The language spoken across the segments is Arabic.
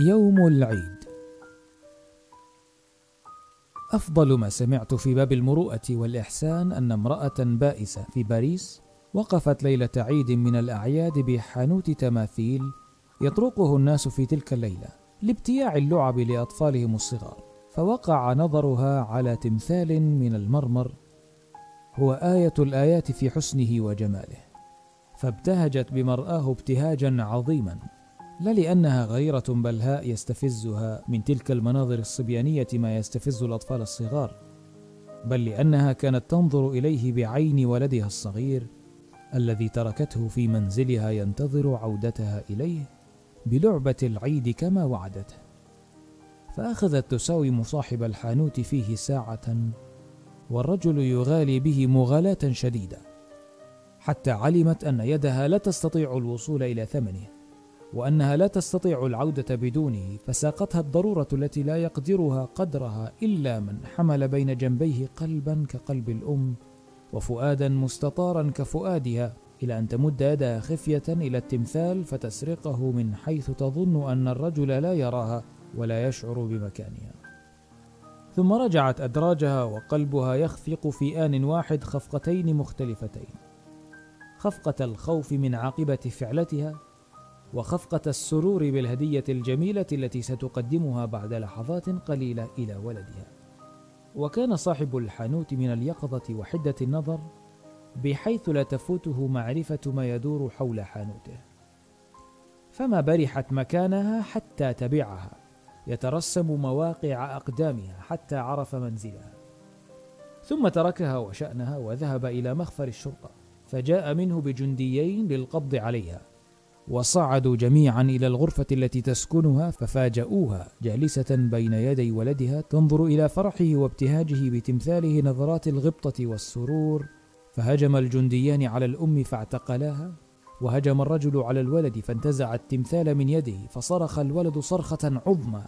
يوم العيد. أفضل ما سمعت في باب المروءة والإحسان أن امرأة بائسة في باريس وقفت ليلة عيد من الأعياد بحانوت تماثيل يطرقه الناس في تلك الليلة لابتياع اللعب لأطفالهم الصغار فوقع نظرها على تمثال من المرمر هو آية الآيات في حسنه وجماله فابتهجت بمرآه ابتهاجا عظيما. لا لأنها غيرة بلهاء يستفزها من تلك المناظر الصبيانية ما يستفز الأطفال الصغار. بل لأنها كانت تنظر إليه بعين ولدها الصغير الذي تركته في منزلها ينتظر عودتها إليه بلعبة العيد كما وعدته. فأخذت تساوم صاحب الحانوت فيه ساعة والرجل يغالي به مغالاة شديدة حتى علمت أن يدها لا تستطيع الوصول إلى ثمنه. وأنها لا تستطيع العودة بدونه فساقتها الضرورة التي لا يقدرها قدرها إلا من حمل بين جنبيه قلبا كقلب الأم وفؤادا مستطارا كفؤادها إلى أن تمد يدها خفية إلى التمثال فتسرقه من حيث تظن أن الرجل لا يراها ولا يشعر بمكانها. ثم رجعت أدراجها وقلبها يخفق في آن واحد خفقتين مختلفتين. خفقة الخوف من عاقبة فعلتها وخفقة السرور بالهدية الجميلة التي ستقدمها بعد لحظات قليلة إلى ولدها. وكان صاحب الحانوت من اليقظة وحدة النظر بحيث لا تفوته معرفة ما يدور حول حانوته. فما برحت مكانها حتى تبعها يترسم مواقع أقدامها حتى عرف منزلها. ثم تركها وشأنها وذهب إلى مخفر الشرطة فجاء منه بجنديين للقبض عليها. وصعدوا جميعا إلى الغرفة التي تسكنها ففاجئوها جالسة بين يدي ولدها تنظر إلى فرحه وابتهاجه بتمثاله نظرات الغبطة والسرور. فهجم الجنديان على الأم فاعتقلاها وهجم الرجل على الولد فانتزع التمثال من يده فصرخ الولد صرخة عظمى.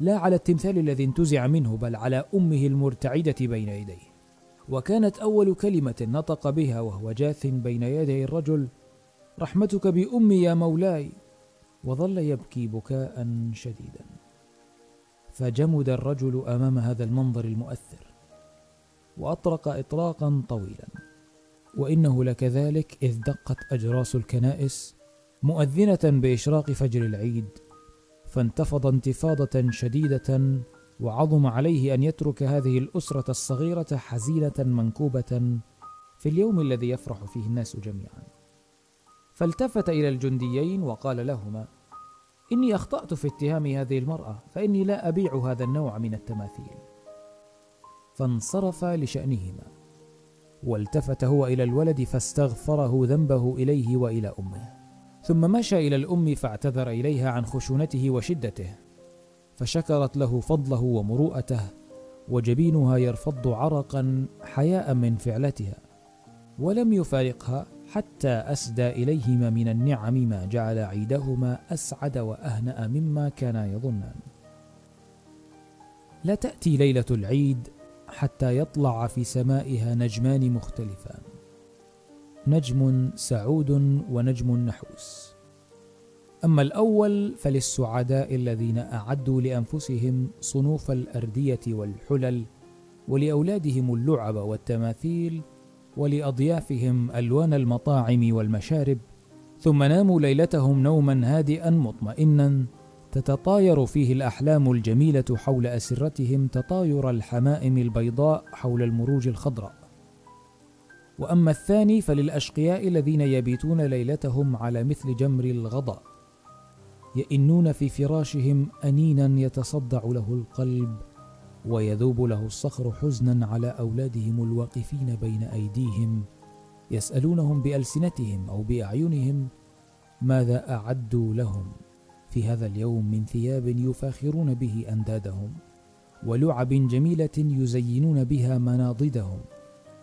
لا على التمثال الذي انتزع منه بل على أمه المرتعدة بين يديه. وكانت أول كلمة نطق بها وهو جاث بين يدي الرجل رحمتك بأمي يا مولاي. وظل يبكي بكاء شديدا. فجمد الرجل أمام هذا المنظر المؤثر. وأطرق اطراقا طويلا. وإنه لكذلك إذ دقت أجراس الكنائس مؤذنة بإشراق فجر العيد. فانتفض انتفاضة شديدة وعظم عليه أن يترك هذه الأسرة الصغيرة حزينة منكوبة في اليوم الذي يفرح فيه الناس جميعا. فالتفت إلى الجنديين وقال لهما إني أخطأت في اتهام هذه المرأة فإني لا أبيع هذا النوع من التماثيل. فانصرف لشأنهما والتفت هو إلى الولد فاستغفره ذنبه إليه وإلى أمه ثم مشى إلى الأم فاعتذر إليها عن خشونته وشدته فشكرت له فضله ومروءته وجبينها يرفض عرقا حياء من فعلتها ولم يفارقها حتى أسدى إليهما من النعم ما جعل عيدهما أسعد وأهنأ مما كانا يظنان. لا تأتي ليلة العيد حتى يطلع في سمائها نجمان مختلفان. نجم سعود ونجم نحوس. أما الأول فللسعداء الذين أعدوا لأنفسهم صنوف الأردية والحلل ولأولادهم اللعب والتماثيل ولأضيافهم ألوان المطاعم والمشارب ثم ناموا ليلتهم نوما هادئا مطمئنا تتطاير فيه الأحلام الجميلة حول أسرتهم تطاير الحمائم البيضاء حول المروج الخضراء. وأما الثاني فللأشقياء الذين يبيتون ليلتهم على مثل جمر الغضا يئنون في فراشهم انينا يتصدع له القلب ويذوب له الصخر حزنا على أولادهم الواقفين بين أيديهم يسألونهم بألسنتهم أو بأعينهم ماذا اعدوا لهم؟ في هذا اليوم من ثياب يفاخرون به أندادهم ولعب جميلة يزينون بها مناضدهم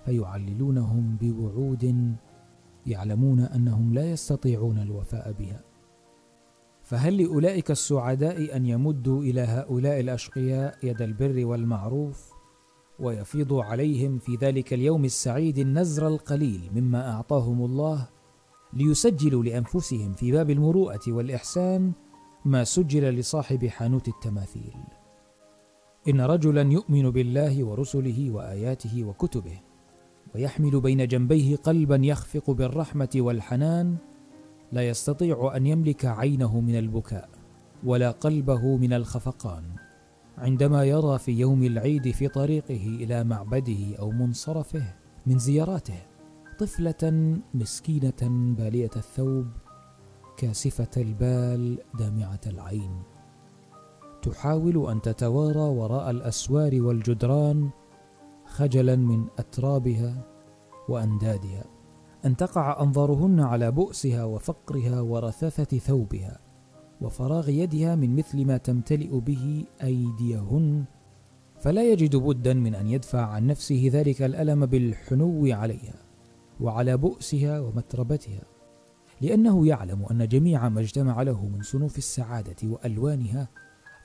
فيعللونهم بوعود يعلمون أنهم لا يستطيعون الوفاء بها. فهل لأولئك السعداء أن يمدوا إلى هؤلاء الأشقياء يد البر والمعروف ويفيض عليهم في ذلك اليوم السعيد النزر القليل مما أعطاهم الله ليسجلوا لأنفسهم في باب المروءة والإحسان ما سجل لصاحب حانوت التماثيل. إن رجلا يؤمن بالله ورسله وآياته وكتبه ويحمل بين جنبيه قلبا يخفق بالرحمة والحنان لا يستطيع أن يملك عينه من البكاء ولا قلبه من الخفقان. عندما يرى في يوم العيد في طريقه إلى معبده أو منصرفه من زياراته طفلة مسكينة بالية الثوب كاسفة البال دامعة العين. تحاول أن تتوارى وراء الأسوار والجدران خجلا من أترابها وأندادها. أن تقع أنظارهن على بؤسها وفقرها ورثاثة ثوبها وفراغ يدها من مثل ما تمتلئ به أيديهن. فلا يجد بدا من أن يدفع عن نفسه ذلك الألم بالحنو عليها وعلى بؤسها ومتربتها لأنه يعلم أن جميع ما اجتمع له من صنوف السعادة وألوانها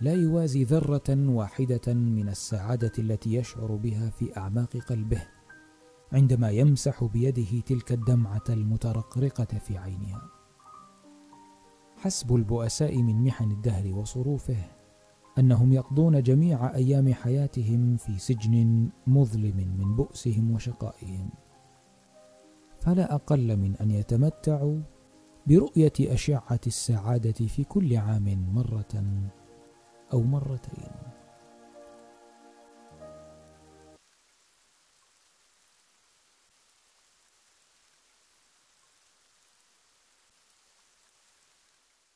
لا يوازي ذرة واحدة من السعادة التي يشعر بها في أعماق قلبه. عندما يمسح بيده تلك الدمعة المترقرقة في عينها. حسب البؤساء من محن الدهر وصروفه أنهم يقضون جميع أيام حياتهم في سجن مظلم من بؤسهم وشقائهم. فلا أقل من أن يتمتعوا برؤية أشعة السعادة في كل عام مرة أو مرتين.